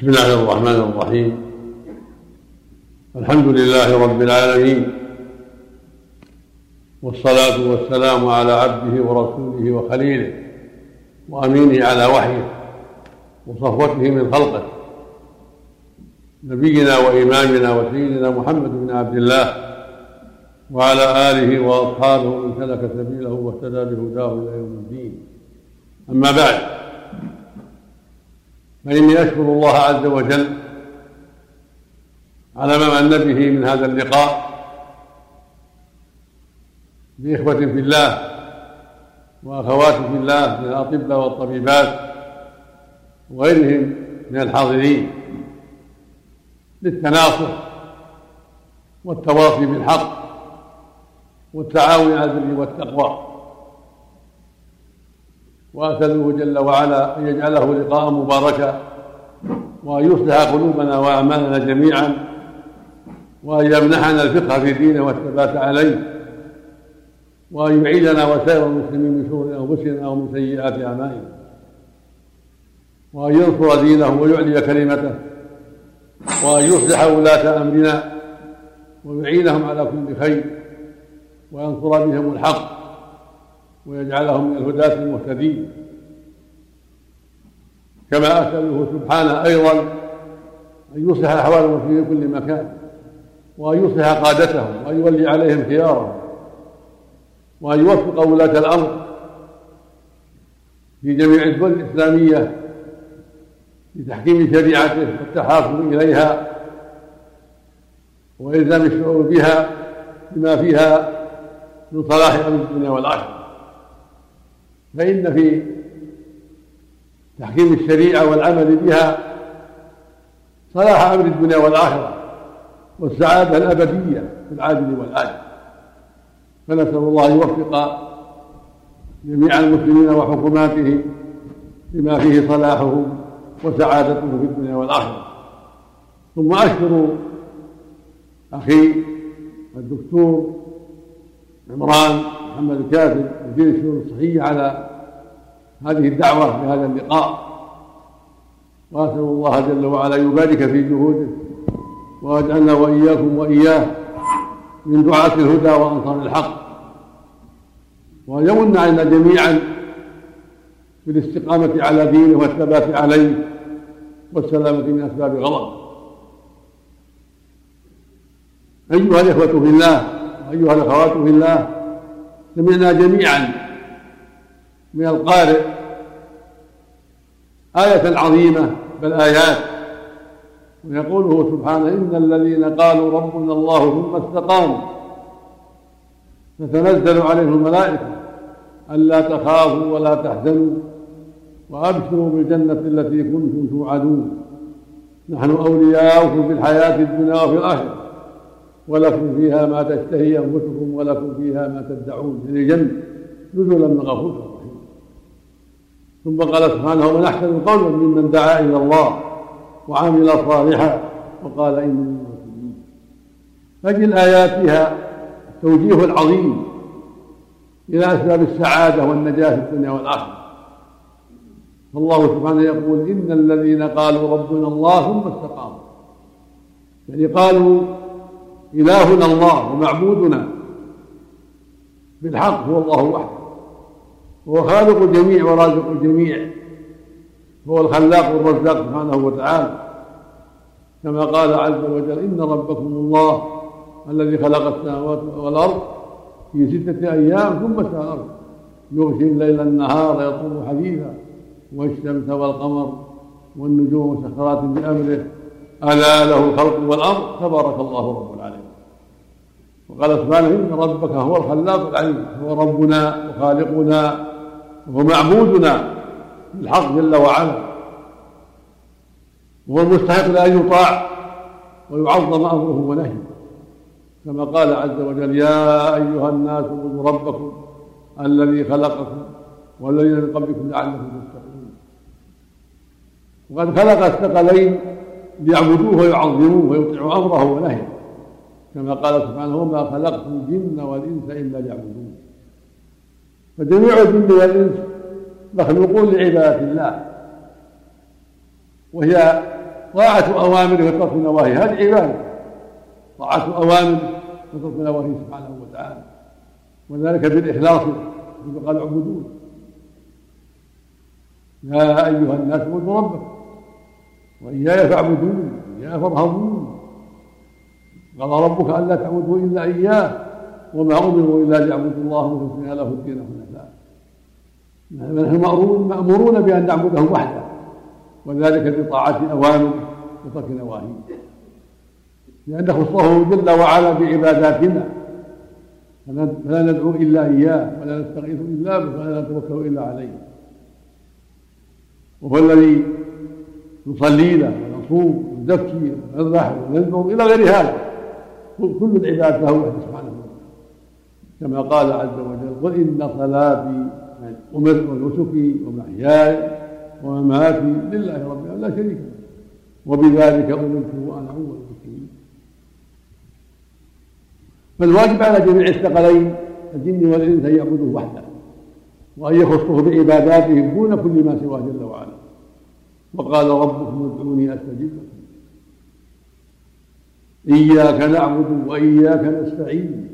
بسم الله الرحمن الرحيم. الحمد لله رب العالمين. والصلاة والسلام على عبده ورسوله وخليله وأمينه على وحيه وصفوته من خلقه. نبينا وإمامنا وسيدنا محمد بن عبد الله وعلى آله وأصحابه من سلك سبيله واهتدى بهداه إلى يوم الدين. أما بعد فإني أشكر الله عز وجل على ما من به من هذا اللقاء بإخوة في الله وأخوات في الله من الأطباء والطبيبات وغيرهم من الحاضرين للتناصح والتواصي بالحق والتعاون على البر والتقوى. وأسأله جل وعلا أن يجعله لقاء مباركا وان يصلح قلوبنا وأعمالنا جميعا وأن يمنحنا الفقه في دينه والثبات عليه وأن يعيدنا وسائر المسلمين من شرور أنفسنا ومن سيئات أعمالنا وأن ينصر دينه ويعلي كلمته وأن يصلح ولاة أمرنا ويعينهم على كل خير وينصر بهم الحق ويجعلهم من الهداة المهتدين. كما أسأله سبحانه أيضا أن يصلح أحوال المسلمين في كل مكان وأن يصلح قادتهم وأن يولي عليهم خيارهم وأن يوفق ولاة الأمر في جميع الدول الإسلامية لتحكيم شريعته والتحاكم إليها وإلزام الشعور بها بما فيها من صلاح أمر الدنيا والآخرة. فإن في تحكيم الشريعة والعمل بها صلاح أمر الدنيا والآخرة والسعادة الأبدية في العاجل والآجل فنسأل الله أن يوفق جميع المسلمين وحكوماته بما فيه صلاحهم وسعادتهم في الدنيا والآخرة. ثم أشكر أخي الدكتور عمران محمد الكاتب مدير الشؤون الصحية على هذه الدعوة في هذا اللقاء. وأسأل الله جل وعلا يبارك في جهوده ويجعلنا وإياكم وإياه من دعاة الهدى وأنصار الحق. وأن يمن علينا جميعا بالاستقامة على دينه والثبات عليه والسلامة من أسباب غضب أيها الإخوة في الله وأيها الأخوات في الله سمعنا جميعا من القارئ. آية عظيمة بل آيات. ويقوله سبحانه إن الذين قالوا ربنا الله ثم استقاموا. تتنزل عليهم الملائكة ألا تخافوا ولا تحزنوا وأبشروا بالجنة التي كنتم توعدون. نحن أولياؤكم في الحياة الدنيا وفي الآخرة. ولكم فيها ما تشتهي أنفسكم ولكم فيها ما تدعون. يعني الجنه نزلا من غفور رحيم. ثم قال سبحانه ومن أحسن قولا ممن دعا إلى الله وعمل صالحا وقال إني من المسلمين فهذه الآيات فيها التوجيه العظيم إلى أسباب السعادة والنجاة في الدنيا والآخرة. فالله سبحانه يقول إن الذين قالوا ربنا الله ثم استقاموا. يعني قالوا إلهنا الله ومعبودنا بالحق هو الله وحده. هو خالق الجميع ورازق الجميع. هو الخلاق والرزاق سبحانه وتعالى. كما قال عز وجل إن ربكم الله الذي خلق السماوات والأرض في ستة أيام ثم استوى الأرض. يغشي الليل النهار يطلب حديثا والشمس والقمر والنجوم مسخرات بأمره. ألا له الخلق والأمر تبارك الله رب العالمين. وقال سبحانه إن ربك هو الخلاق العليم هو ربنا وخالقنا وهو معبودنا بالحق جل وعلا. وهو المستحق لأن يطاع ويعظم أمره ونهيه. كما قال عز وجل يا أيها الناس اعبدوا ربكم الذي خلقكم والذين من قبلكم لعلكم تتقون. وقد خلق الثقلين ليعبدوه ويعظموه ويطيعوا أمره ونهيه. كما قال سبحانه وما خلقت الجن والإنس إلا ليعبدون. فجميع الجن والإنس مخلوقون لعبادة الله. وهي طاعة أوامره وترك نواهيه. هذه عبادة. طاعة أوامره وترك نواهيه سبحانه وتعالى. وذلك بالإخلاص كما قال اعبدون يا أيها الناس اعبدوا ربكم. وإياي فاعبدون وإياي فارهبون. قال ربك ألا تعبدوا إلا إياه وما أمروا إلا ليعبدوا الله مخلصين له الدين حنفاء. نحن مأمورون بأن نعبده وحده وذلك بطاعة أوامره وترك نواهيه لأن نخصه جل وعلا بعباداتنا. فلا ندعو إلا إياه ولا نستغيث إلا به ولا نتوكل إلا عليه. وهو الذي نصلي له ونصوم ونزكي ونذبح وننذر إلى غير هذا. كل العباد له وحده سبحانه وتعالى كما قال عز وجل قل إن صلاتي أمرت ونسكي ومحياي ومماتي لله رب العالمين لا شريك له. وبذلك أمرت وأنا أول المسلمين فالواجب على جميع الثقلين الجن والإنس أن يعبدوه وحده وأن يخصه بعباداتهم دون كل ما سواه جل وعلا. وقال ربكم ادعوني أستجب لكم. إياك نعبد وإياك نستعين.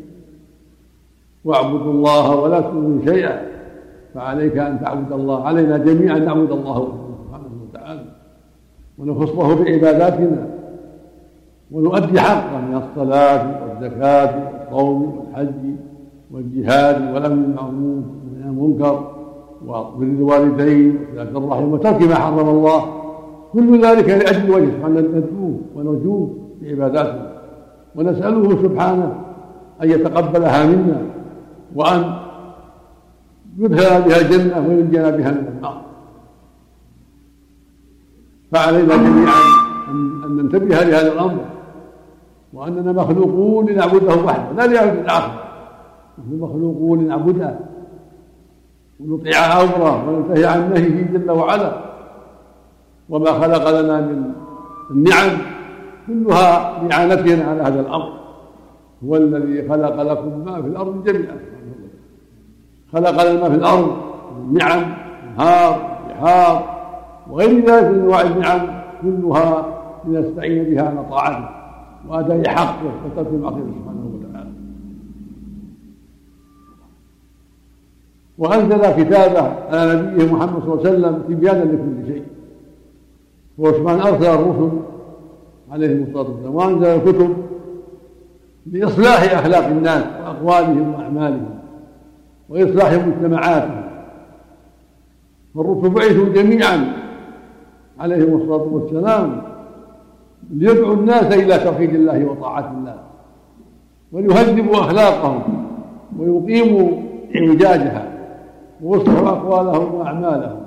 واعبدوا الله ولا تشركوا شيئا. فعليك أن تعبد الله علينا جميعا أن نعبد الله سبحانه وتعالى. ونخصه بعباداتنا. ونؤدي حقه من الصلاة والزكاة والصوم والحج والجهاد والأمر بالمعروف والنهي عن المنكر. وبر الوالدين وصلة الرحم وترك ما حرم الله. كل ذلك لأجل وجه سبحانه ندعوه ونرجوه بعباداتنا ونسأله سبحانه أن يتقبلها منا وأن يدخل بها الجنة وينجينا بها من النار. فعلينا جميعا أن ننتبه لهذا الأمر وأننا مخلوقون لنعبده وحده لا ليعبد الآخر نحن مخلوقون لنعبده. ونطيع أمره وننتهي عن نهيه جل وعلا. وما خلق لنا من النعم كلها لإعانتنا على هذا الأمر. هو الذي خلق لكم ما في الأرض جميعا. خلق لنا ما في الأرض نعم انهار بحار وغير ذلك من أنواع النعم كلها لنستعين بها على طاعته. وأداء حقه وترك المعصية سبحانه وتعالى. وأنزل كتابه على نبيه محمد صلى الله عليه وسلم تبيانا لكل شيء. سبحانه أرسل الرسل عليهم الصلاة والسلام وأنزل الكتب لإصلاح أخلاق الناس وأقوالهم وأعمالهم وإصلاح مجتمعاتهم. فالرسل بعثوا جميعا عليهم الصلاة والسلام ليدعوا الناس إلى توحيد الله وطاعة الله وليهذبوا أخلاقهم ويقيموا إعجاجها ويصلحوا أقوالهم وأعمالهم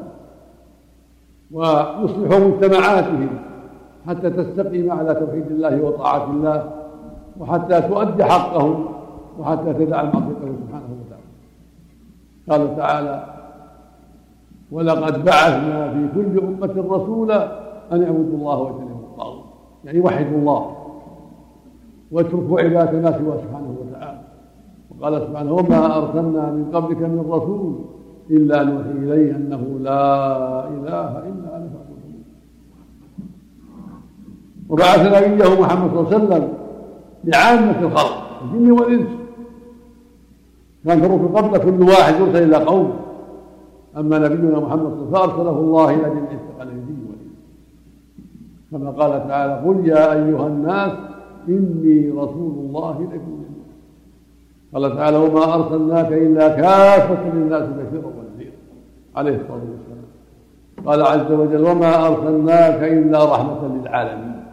ويصلحوا مجتمعاتهم حتى تستقيم على توحيد الله وطاعة الله وحتى تؤدي حقه وحتى تدع معصيته سبحانه وتعالى. قال تعالى ولقد بعثنا في كل أمة رسولا أن اعبدوا الله واجتنبوا الطاغوت. يعني وحدوا الله واتركوا عبادة ما سواه سبحانه وتعالى. وقال سبحانه وما أرسلنا من قبلك من رسول إلا نوحي إليه أنه لا إله إلا أنا فاعبدون وبعث نبيه محمد صلى الله عليه وسلم لعامة الخلق الجن والإنس. كان الرسل قبل كل واحد يرسل إلى قوم أما نبينا محمد صلى الله عليه وسلم فأرسله الله إلى جميع الثقلين الجن والإنس. كما قال تعالى قل يا أيها الناس إني رسول الله إليكم. قال تعالى وما أرسلناك إلا كافة للناس بشيرا ونذيرا. عليه الصلاة والسلام. قال عز وجل وما أرسلناك إلا رحمة للعالمين.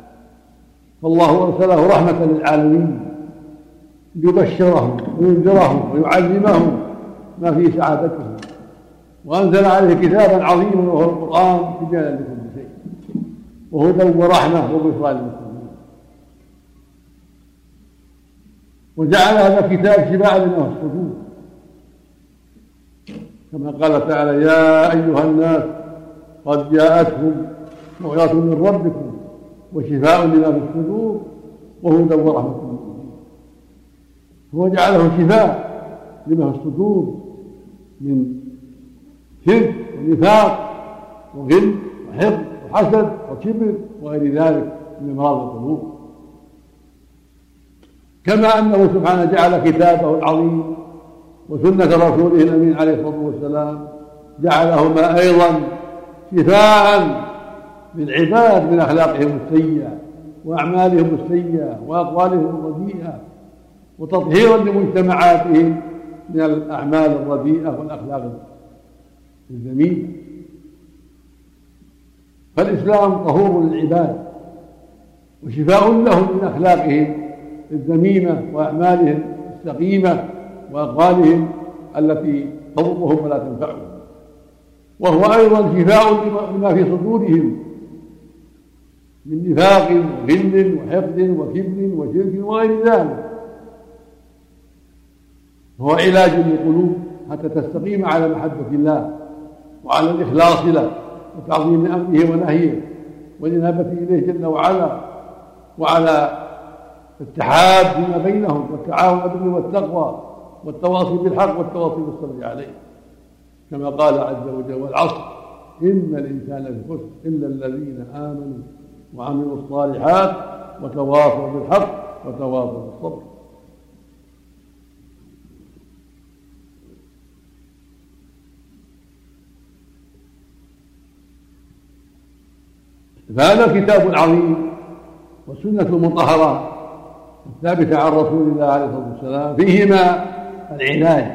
فالله أرسله رحمة للعالمين. ليبشرهم وينذرهم ويعلمهم ما في سعادتهم. وأنزل عليه كتابا عظيما وهو القرآن تبيانا لكل شيء. وهدى ورحمة وبشرى للمسلمين وجعل هذا الكتاب شفاء لما في الصدور كما قال تعالى يا أيها الناس قد جاءتكم موعظة من ربكم وشفاء لما في الصدور وهدى ورحمة للمؤمنين هو جعله شفاء لما في الصدور من كذب ونفاق وغل وحقد وحسد وكبر وغير ذلك من أمراض القلوب. كما أنه سبحانه جعل كتابه العظيم وسنة رسوله الأمين عليه الصلاة والسلام جعلهما أيضا شفاء للعباد من أخلاقهم السيئة وأعمالهم السيئة وأقوالهم الرديئة وتطهيرا لمجتمعاتهم من الأعمال الرديئة والأخلاق الذميمه فالإسلام طهور للعباد وشفاء لهم من أخلاقهم الذميمه وأعمالهم السقيمة وأقوالهم التي تضرهم ولا تنفعهم. وهو أيضا شفاء لما في صدورهم من نفاق وغل وحقد وكبر وشرك وغير ذلك. هو علاج للقلوب حتى تستقيم على محبة الله وعلى الإخلاص له وتعظيم أمره ونهيه والإنابة إليه جل وعلا وعلى التحاب فيما بينهم والتعاون بالبر والتقوى والتواصي بالحق والتواصي بالصبر عليه. كما قال عز وجل والعصر إن الإنسان لفي خسر إلا الذين آمنوا وعملوا الصالحات وتواصوا بالحق وتواصوا بالصبر. فهذا الكتاب العظيم والسنة المطهرة الثابتة عن رسول الله عليه الصلاة والسلام فيهما العلاج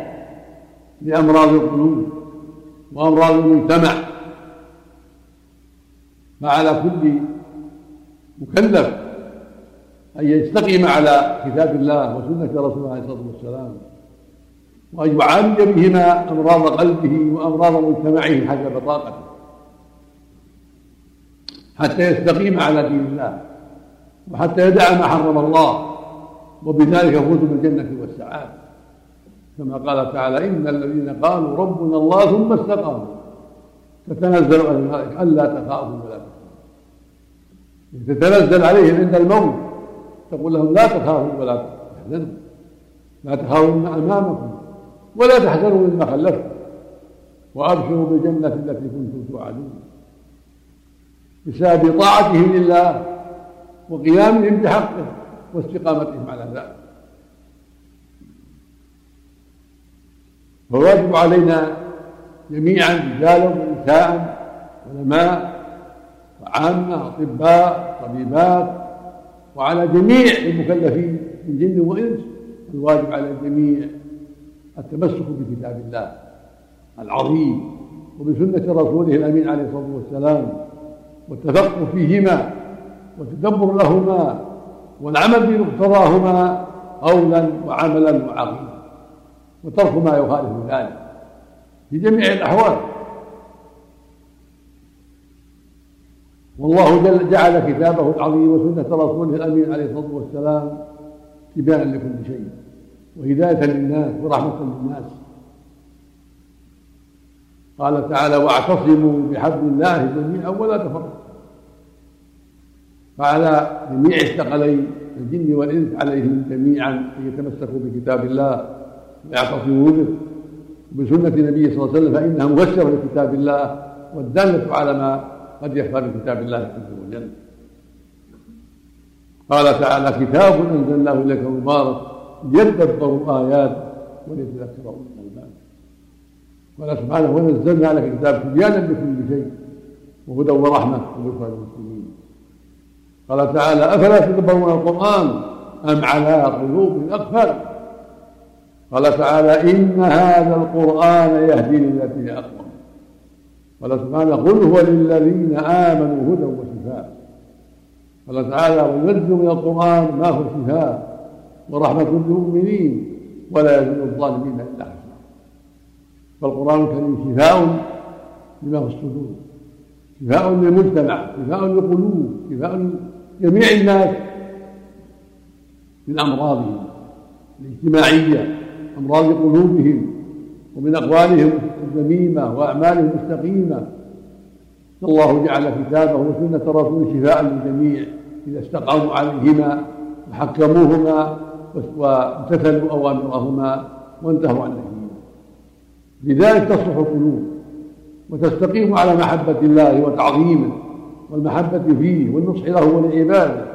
لأمراض القلوب وأمراض المجتمع. فعلى كل مكلف أن يستقيم على كتاب الله وسنة رسول الله عليه الصلاة والسلام وأن يعالج بهما أمراض قلبه وأمراض مجتمعه حسب طاقته حتى يستقيم على دين الله وحتى يدع ما حرم الله وبذلك يفوز بالجنة والسعادة. كما قال تعالى إن الذين قالوا ربنا الله ثم استقاموا. تتنزل على الملائكة ألا تخافوا ولا تحزنوا. تتنزل عليهم عند الموت. تقول لهم لا تخافوا ولا تحزنوا. لا تخافوا مما أمامكم ولا تحزنوا مما خلفتم. وأبشروا بالجنة التي كنتم توعدون. بسبب طاعتهم لله وقيامهم بحقه. واستقامتهم على ذلك. فالواجب علينا جميعا رجالا ونساء علماء وعامة أطباء طبيبات وعلى جميع المكلفين من جن وإنس الواجب على الجميع التمسك بكتاب الله العظيم وبسنة رسوله الأمين عليه الصلاة والسلام والتفقه فيهما والتدبر لهما والعمل بمقتضاهما قولا وعملا وعقيدا وترك ما يخالف ذلك في جميع الأحوال. والله جل جعل كتابه العظيم وسنة رسوله الأمين عليه الصلاة والسلام تبانا لكل شيء وهداية للناس ورحمة للناس. قال تعالى واعتصموا بحبل الله جميعا ولا تفرقوا. فعلى جميع الثقلين الجن والإنس عليهم جميعا ان يتمسكوا بكتاب الله ويعتصموا به. وبسنه النبي صلى الله عليه وسلم فانها مبشره بكتاب الله والدالة على ما قد يخفى من كتاب الله عز وجل. قال تعالى كتاب أنزلناه إليك مبارك ليدبروا اياته وليتذكر اولو الألباب. قال سبحانه ونزلنا عليك كتاب تبيانا لكل شيء وهدى ورحمة وذكرى للمسلمين قال تعالى أفلا تدبرون القرآن أم على قلوب أقفل؟ قال تعالى إن هذا القرآن يهدي للتي هي اقوم قال سبحانه قل هو للذين آمنوا هدى وشفاء. قال تعالى وينزل من القرآن ما هو شفاء ورحمة للمؤمنين ولا يزيد الظالمين إلا حسنا فالقرآن الكريم شفاء لما في الصدور شفاء للمجتمع شفاء للقلوب شفاء جميع الناس من أمراضهم الاجتماعية أمراض قلوبهم ومن أقوالهم الذميمة وأعمالهم المستقيمة الله جعل كتابه وسنة رسوله شفاء للجميع إذا استقاموا عليهما وحكموهما وامتثلوا أوامرهما وانتهوا عن نهيهما لذلك تصلح القلوب وتستقيم على محبة الله وتعظيمه. والمحبة فيه والنصح له ولعباده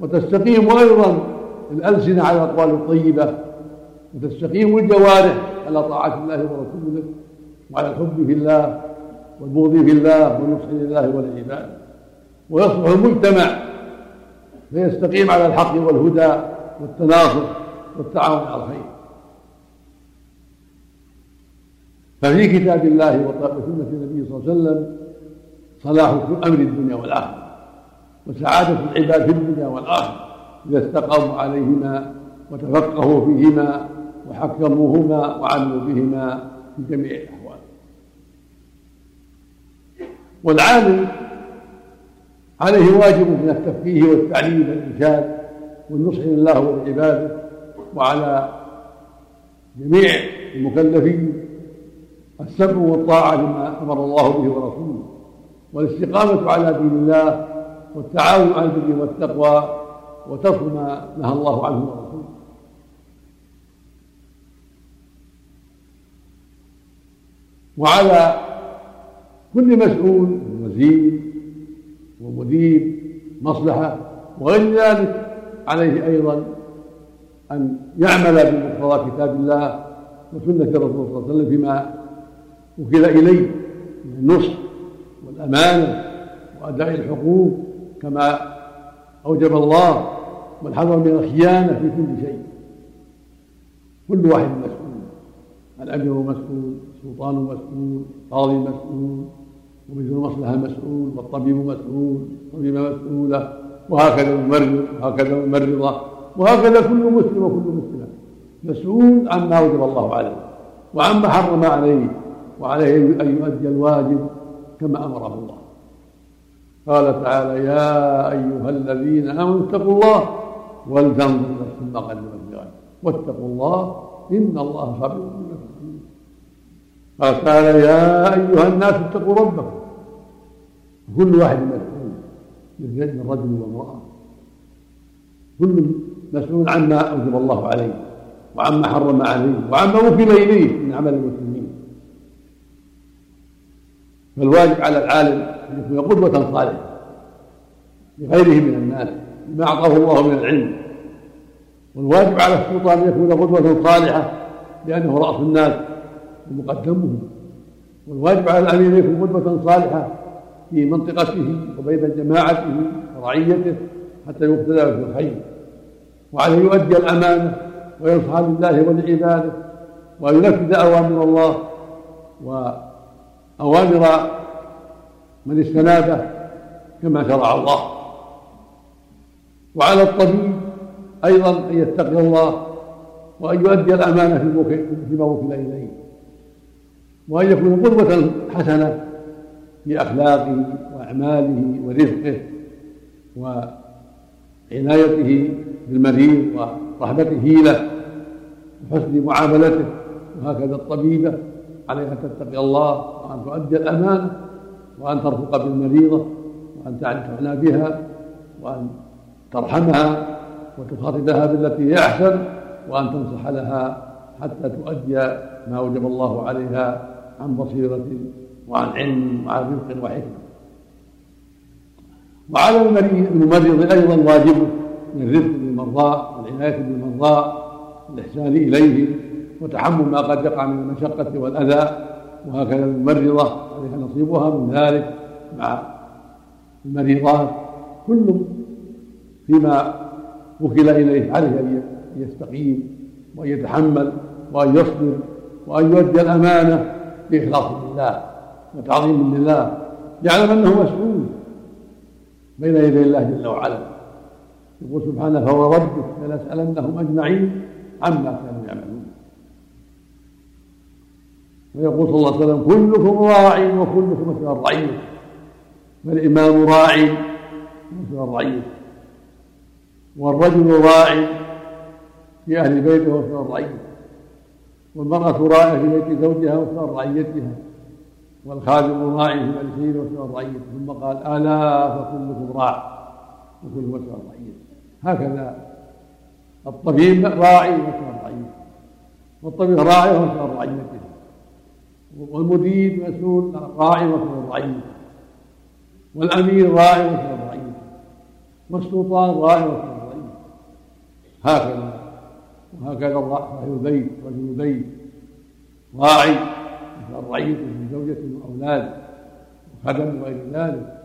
وتستقيم أيضا الألسنة على الأقوال الطيبة وتستقيم الجوارح على طاعة الله ورسوله وعلى الحب في الله والبغض في الله والنصح لله ولعباده ويصلح المجتمع فيستقيم على الحق والهدى والتناصر والتعاون على الخير. ففي كتاب الله وسنة النبي صلى الله عليه وسلم صلاح أمر الدنيا والآخرة وسعادة العباد في الدنيا والآخرة إذا استقاموا عليهما وتفقهوا فيهما وحكموهما وعملوا بهما في جميع الأحوال. والعامل عليه واجب من التفقيه والتعليم والإرشاد والنصح لله ولعباده وعلى جميع المكلفين السمع والطاعة لما أمر الله به ورسوله. والاستقامة على دين الله والتعاون على البر والتقوى وترك ما نهى الله عنه ورسوله. وعلى كل مسؤول وزير ومدير مصلحة وغير ذلك عليه أيضا أن يعمل بمقتضى كتاب الله وسنة الرسول صلى الله عليه وسلم فيما وكل إليه من النصح والأمانة وأداء الحقوق كما أوجب الله والحذر من الخيانة في كل شيء. كل واحد مسؤول الأمير مسؤول السلطان مسؤول القاضي مسؤول ومثل المصلحة مسؤول والطبيب مسؤول والطبيبة مسؤولة وهكذا الممرض وهكذا الممرضة وهكذا كل مسلم وكل مسلمة. مسؤول عما وجب الله عليه وعما حرم عليه وعليه أن يؤدي الواجب كما أمره الله. قال تعالى يا أيها الذين آمنوا اتقوا الله ولتنظر نفس ما قدمت لغد. واتقوا الله إن الله خبير بما تعملون. قال تعالى يا أيها الناس اتقوا ربكم. كل واحد مسؤول من رجل وامرأة كل مسؤول عما أوجب الله عليه وعما حرم عليه وعما وكل إليه من عمل المسلمين. فالواجب على العالم أن يكون قدوة صالحة لغيره من الناس بما أعطاه الله من العلم. والواجب على السلطان أن يكون قدوة صالحة لأنه رأس الناس ومقدمهم. والواجب على الأمير أن يكون قدوة صالحة في منطقته وبين جماعته ورعيته حتى يقتدى في الخير. وعليه يؤدي الأمانة وينصح لله ولعباده وينفذ أوامر الله وأوامر من استنابه كما شرع الله. وعلى الطبيب أيضا أن يتقي الله وأن يؤدي الأمانة فيما وكل إليه. وأن يكون قدوة حسنة في أخلاقه وأعماله ورزقه وعنايته بالمريض ورحمته له وحسن معاملته. وهكذا الطبيبة عليها أن تتقي الله وأن تؤدي الأمانة وأن ترفق بالمريضة وأن تعتنى بها وأن ترحمها وتخاطبها بالتي هي أحسن وأن تنصح لها حتى تؤدي ما وجب الله عليها عن بصيرة وعن علم وعن رزق وحكمة. وعلى الممرض أيضا واجبه من الرزق بالمرضى والعناية بالمرضى والإحسان إليهم وتحمل ما قد يقع من المشقة والأذى وهكذا الممرضة عليها نصيبها من ذلك مع المريضات كل فيما وكل إليه عليه أن يستقيم وأن يتحمل وأن يصبر وأن يؤدي الأمانة بإخلاص لله وتعظيم لله. يعلم أنه مسؤول بين يدي الله جل وعلا. يقول سبحانه فهو ربك لنسألنهم أجمعين عما كانوا ويقول صلى الله عليه وسلم كلكم راع وكلكم مسؤول رعيته فالإمام راع مسؤول رعيته والرجل راع في أهل بيته ومسؤول رعيته والمرأة راعية في بيت زوجها ومسؤول رعيتها؟ والخادم راعي في مال سيده ومسؤول رعيته ثم قال ألا فكلكم راع وكل مسؤول رعيته هكذا الطبيب راعي ومسؤول رعيته والطبيب راعي ومسؤول رعيته. والمدير مسؤول راعي ومسؤول عن رعيته والأمير راع وكان الرعية والسلطان راع وكان الرعية هكذا وهكذا صاحب البيت رجل البيت راعي مثل الرعية من زوجة وأولاد وخدم وغير ذلك.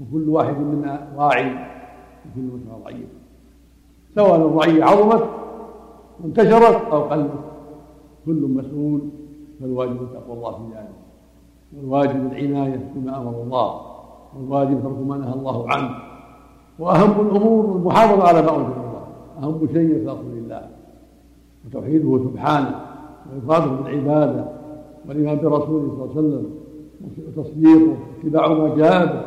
وكل واحد منا راعي وكل مثل رعية سواء الرعية عظمت وانتشرت أو قلت كل مسؤول فالواجب تقوى الله في ذلك. والواجب العناية بما أمر الله. والواجب ترك ما نهى الله عنه. وأهم الأمور المحافظة على ما أنزل الله. أهم شيء إخلاص لله. وتوحيده سبحانه. وإفراده بالعبادة. والإيمان برسوله صلى الله عليه وسلم. وتصديقه. واتباع ما جاء به.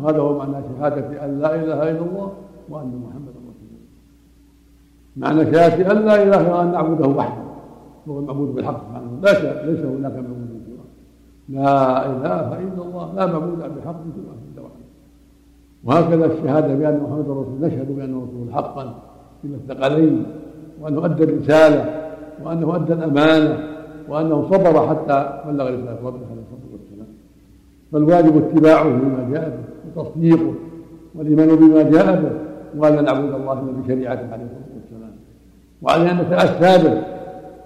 وهذا هو معنى شهادة أن لا إله إلا الله وأن محمدا رسول الله. معنى شهادة أن لا إله إلا أن نعبده وحده. هو المعبود بالحق. سبحانه لا ليس هناك معبود سواه لا إله إلا الله لا معبود بحق سواه إلا وحده وهكذا الشهادة بأن محمد رسول نشهد بانه رسول حقا في الثقلين وأنه أدى الرسالة وأنه أدى الأمانة وأنه صبر حتى بلغ رسالة ربه عليه الصلاه والسلام فالواجب اتباعه بما جاء به وتصديقه والإيمان بما جاء به وألا نعبد الله بشريعته عليه الصلاة والسلام. وعلى أن نتأسى به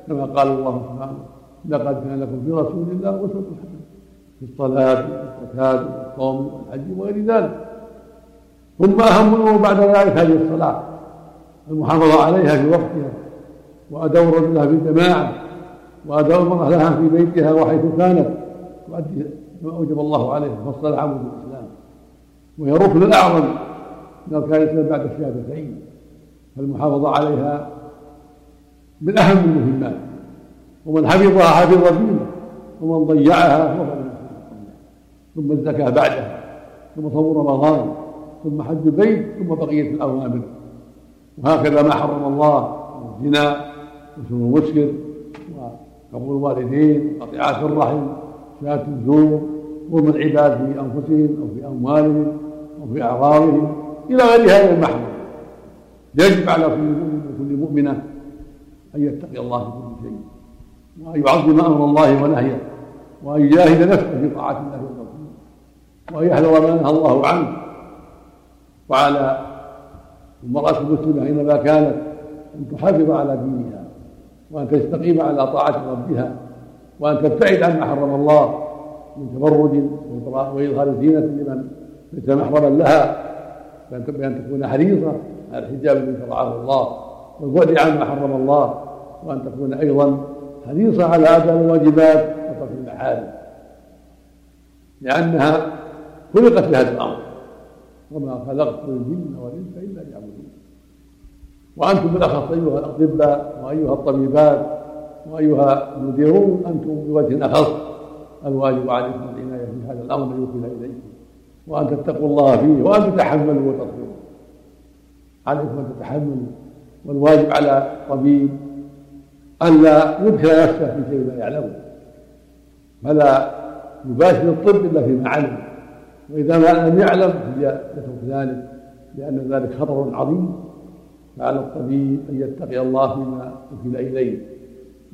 كما قال الله سبحانه لقد كان لكم في رسول الله أسوة حسنة في الصلاة والزكاة والصوم والحج وغير ذلك. ثم أهم الأمور بعد ذلك هذه الصلاة المحافظة عليها في وقتها وأداء لها في الجماعة وأداء لها في بيتها وحيث كانت تؤدي ما أوجب الله عليها فالصلاة عمود الإسلام وهي ركن الأعظم من أركان الإسلام بعد الشهادتين فالمحافظة عليها من أهم المهمات ومن حفظها حفظ دينه ومن ضيعها فهو ثم الزكاة بعدها ثم صوم رمضان ثم حج البيت ثم بقية الأوامر. وهكذا ما حرم الله من الزنا وشرب المسكر وقبول الوالدين وقطيعات الرحم شهادة الزور ظلم العباد في أنفسهم أو في أموالهم أو في أعراضهم. إلى غير هذا المحرم. يجب على كل مؤمن وكل مؤمنة أن يتقي الله في كل شيء وأن يعظم أمر الله ونهيه وأن يجاهد نفسه في طاعة الله ورسوله وأن يحذر ما نهى الله عنه. وعلى المرأة المسلمة أينما كانت أن تحافظ على دينها وأن تستقيم على طاعة ربها وأن تبتعد عما حرم الله من تبرج وإظهار زينة لمن ليس محرما لها بأن تكون حريصة على الحجاب الذي شرعه الله والبعد عما حرم الله. وأن تكون أيضا حريصة على أداء الواجبات وترك المحارم. لأنها خلقت لهذا الأمر. وما خلقت الجن والإنس إلا ليعبدون. وأنتم بالأخص أيها الأطباء وأيها الطبيبات وأيها المديرون أنتم بوجه أخص الواجب عليكم العناية في هذا الأمر الذي إليكم. وأن تتقوا الله فيه وأن تتحملوا وتصبروا عليكم أن تتحملوا. والواجب على الطبيب ألا يدخل نفسه في شيء لا يعلمه فلا يباشر الطب إلا فيما علم. وإذا ما لم يعلم يترك ذلك لأن ذلك خطر عظيم. فعلى الطبيب أن يتقي الله فيما وكل إليه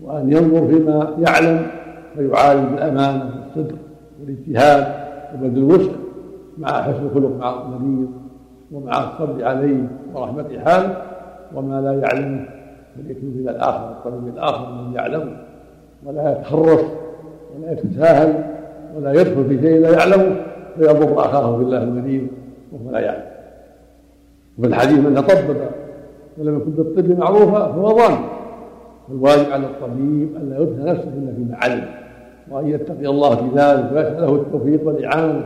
وأن ينظر فيما يعلم فيعالج بالأمانة والصدق والاجتهاد وبذل الوسع مع حسن الخلق مع المريض ومع الصبر عليه ورحمة حاله وما لا يعلمه. فليكن إلى الآخر الطبيب الآخر الذي يعلمه ولا يتخرص ولا يتساهل ولا يدخل في شيء لا يعلمه فيضر أخاه بالله المريض وهو لا يعلم. وفي الحديث من تطبب ولم يكن بالطب معروفا فهو ظالم. فالواجب على الطبيب الا يدخل نفسه إلا فيما علم وأن يتقي الله في ذلك ويساله التوفيق والإعانة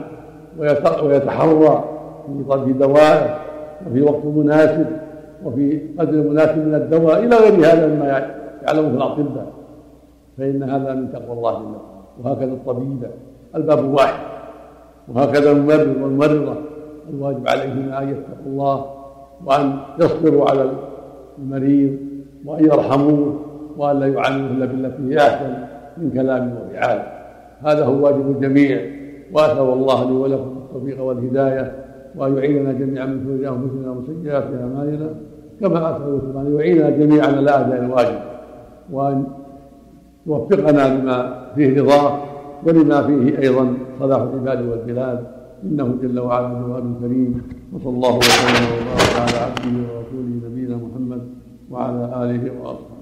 ويتحرى في طلب دوائه وفي وقت مناسب. وفي قدر مناسب من الدواء إلى غير هذا مما يعلمه الأطباء. فإن هذا من تقوى الله جل وهكذا الطبيب الباب واحد وهكذا الممرض والممرضة. الواجب عليهما أن يتقوا الله وأن يصبروا على المريض وأن يرحموه وأن لا يعاملوه إلا بالتي هي أحسن من كلام وفعال. هذا هو واجب الجميع. وأسأل الله لي ولكم التوفيق والهداية. وأن يعيننا جميعا من شرور أنفسنا وسيئات أعمالنا كما سبحانه أن يعيننا جميعا على اداء الواجب وأن يوفقنا لما فيه رضاه ولما فيه أيضا صلاح العباد والبلاد. إنه جل وعلا جواد كريم. وصلى الله وسلم وبارك على عبده ورسوله نبينا محمد وعلى آله وأصحابه.